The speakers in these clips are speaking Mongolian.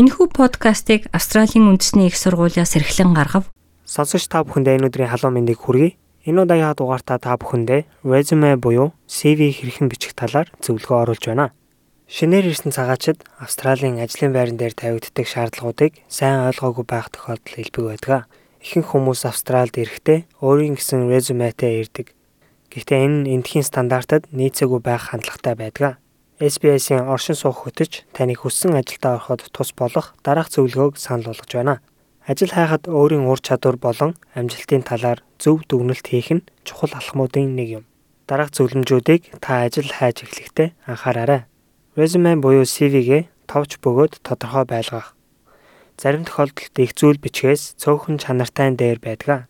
Энэхүү подкастыг Австралийн үндэсний их сургуулиас эрхлэн гаргав. Сонсогч та бүхэндээ энэ өдрийн халуун мэндийг хүргэе. Энэ удаагийн дугаартаа та бүхэндээ resume буюу CV хэрхэн бичих талаар зөвлөгөө оруулж байна. Шинээр ирсэн цагаачид Австралийн ажлын байран дээр тавигддаг шаардлагуудыг сайн ойлгоогүй байх тохиолдол илбэг байдаг. Ихэнх хүмүүс Австралид ирэхдээ өөрийн гэсэн резюметэй ирдэг. Гэхдээ энэ эндхийн стандартад нийцээгүй байх хандлагатай байдаг. SBS-ийн оршин суух хөтөч таныг хүссэн ажилдаа ороход тус болох дараах зөвлөгөөг санал болгож байна. Ажил хайхад өөрийн ур чадвар болон амжилтын талаар зөв дүгнэлт хийх нь чухал алхмуудын нэг юм. Дараах зөвлөмжүүдийг та ажил хайж эхлэхдээ анхаараарай. Резюме буюу CV-гээ товч бөгөөд тодорхой байлгах. Зарим тохиолдолд их зүйл бичгээс цөөхөн чанартай дээр байдаг.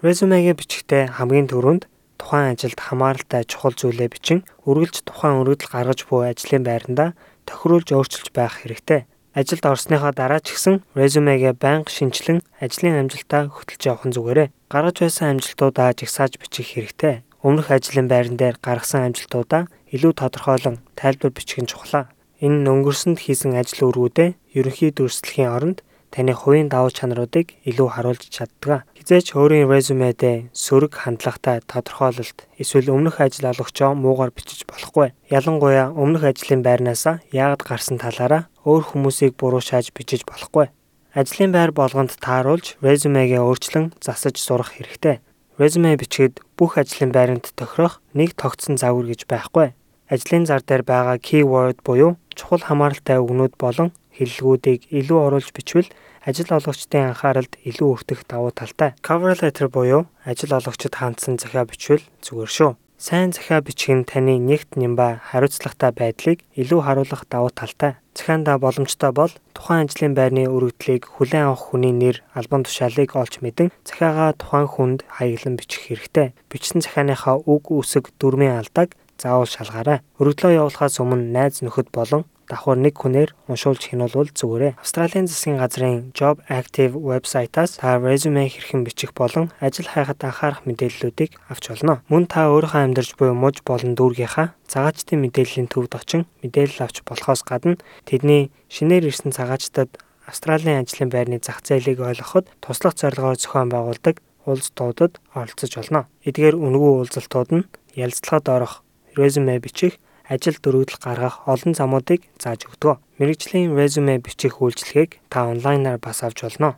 Резюмегээ бичихдээ хамгийн түрүүнд тухайн ажилд хамааралтай чухал зүйлээ бичин үргэлж тухайн өргөдөл гаргаж буй ажлын байрандаа тохируулж өөрчилж байх хэрэгтэй. Ажилд орсныхоо дараа ч гэсэн резюмегээ байнга шинчлэн ажлын амжилтаа хөтөлж явах нь зүгээрээ. Гаргаж байсан амжилтуудаа жигсааж бичих хэрэгтэй. Өмнөх ажлын байран дээр гаргасан амжилтуудаа илүү тодорхойлон тайлбар бичих нь чухлаа. Энэ нь өнгөрсөнд хийсэн ажил үргүүдээ ерөнхий дүрслэхийн оронд таны хувийн давуу чанаруудыг илүү харуулж чаддаг. Хизээч өөрийн резюмедээ сөрөг хандлагатай тодорхойлолт эсвэл өмнөх ажил олгочоо муугар бичиж болохгүй. Ялангуяа өмнөх ажлын байрнаасаа яагаад гарсан талаараа өөр хүмүүсийг буруушааж бичиж болохгүй. Ажлын байр болгонд тааруулж резюмегээ өөрчлөн засаж сурах хэрэгтэй. Резюме бичгээд бүх ажлын байранд тохирох нэг тогтсон загвар гэж байхгүй. Ажлын зар дээр байгаа keyword буюу чухал хамааралтай үгнүүд болон хэллэгүүдийг илүү оруулж бичвэл ажил олгогчдын анхааралд илүү өртөх давуу талтай. Cover letter буюу ажил олгогчид хандсан захиа бичвэл зүгээр шүү. Сайн захиа бичих нь таны нэгт нямба хариуцлагатай байдлыг илүү харуулах давуу талтай. Захиандаа боломжтой бол тухайн ажлын байрны өргөдлийг хүлээн авах хүний нэр, албан тушаалыг олж мэдэн захиагаа тухайн хүнд хаяглан бичих хэрэгтэй. Бичсэн захианыхаа үг үсэг дүрмийн алдааг заавал шалгаарай. Өргөдлөө явуулахаас өмнө найз нөхөд болон давхар нэг хүнээр уншуулж хянуулвал зүгээрээ. Австралийн засгийн газрын Job Active вебсайтаас та резюме хэрхэн бичих болон ажил хайхад анхаарах мэдээллүүдийг авч болно. Мөн та өөрийнхөө амьдарч буй муж болон дүүргийнхаа цагаачтын мэдээллийн төвд очин мэдээлэл авч болохоос гадна тэдний шинээр ирсэн цагаачтад Австралийн ажлын байрны зах зээлийг ойлгоход туслах зорилгоор зохион байгуулдаг уулзалтуудад оролцож болно. Эдгээр үнэгүй уулзалтууд нь ялцлагад орох, резюме бичих, ажил дөрөвдөл гаргах олон замуудыг зааж өгдөг. Мэргэжлийн резюме бичих үйлчилгээг та онлайнаар бас авч болно.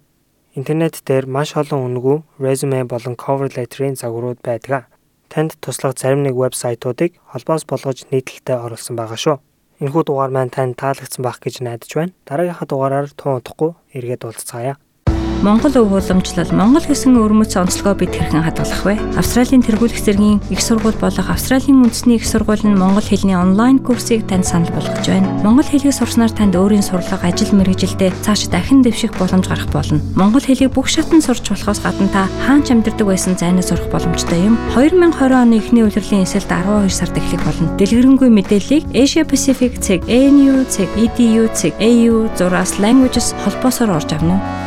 Интернет дээр маш олон үнэгүй резюме болон cover letter-ийн загварууд байдаг. Танд туслах зарим нэг вебсайтуудыг холбоос болгож нийтлэлтэй оруулсан байгаа шүү. Энэхүү дугаар маань танд таалагдсан байх гэж найдаж байна. Дараагийнхаа дугаараар тун удахгүй эргээд уулзцаая. Монгол өв уламжлал Монгол гэсэн өрмөц онцлогоо бид хэрхэн хадгалах вэ? Австралийн тэргуулах зэргийн их сургууль болох Австралийн үндэсний их сургууль нь монгол хэлний онлайн курсыг танд санал болгож байна. Монгол хэлийг сурснаар танд өөрийн сурлага, ажил мэргэжилдээ цааш дахин дэвших боломж гарах болно. Монгол хэлийг бүх шатнд сурч болохоос гадна та хаанч амьдардаг байсан зайнаа сурах боломжтой юм. 2020 оны эхний улирлын эсэлд 12 сард эхлэх болно. Дэлгэрэнгүй мэдээллийг Asia Pacific цэг, ANU цэг, EDU цэг, AU зураас languages холбоосоор орж авна уу?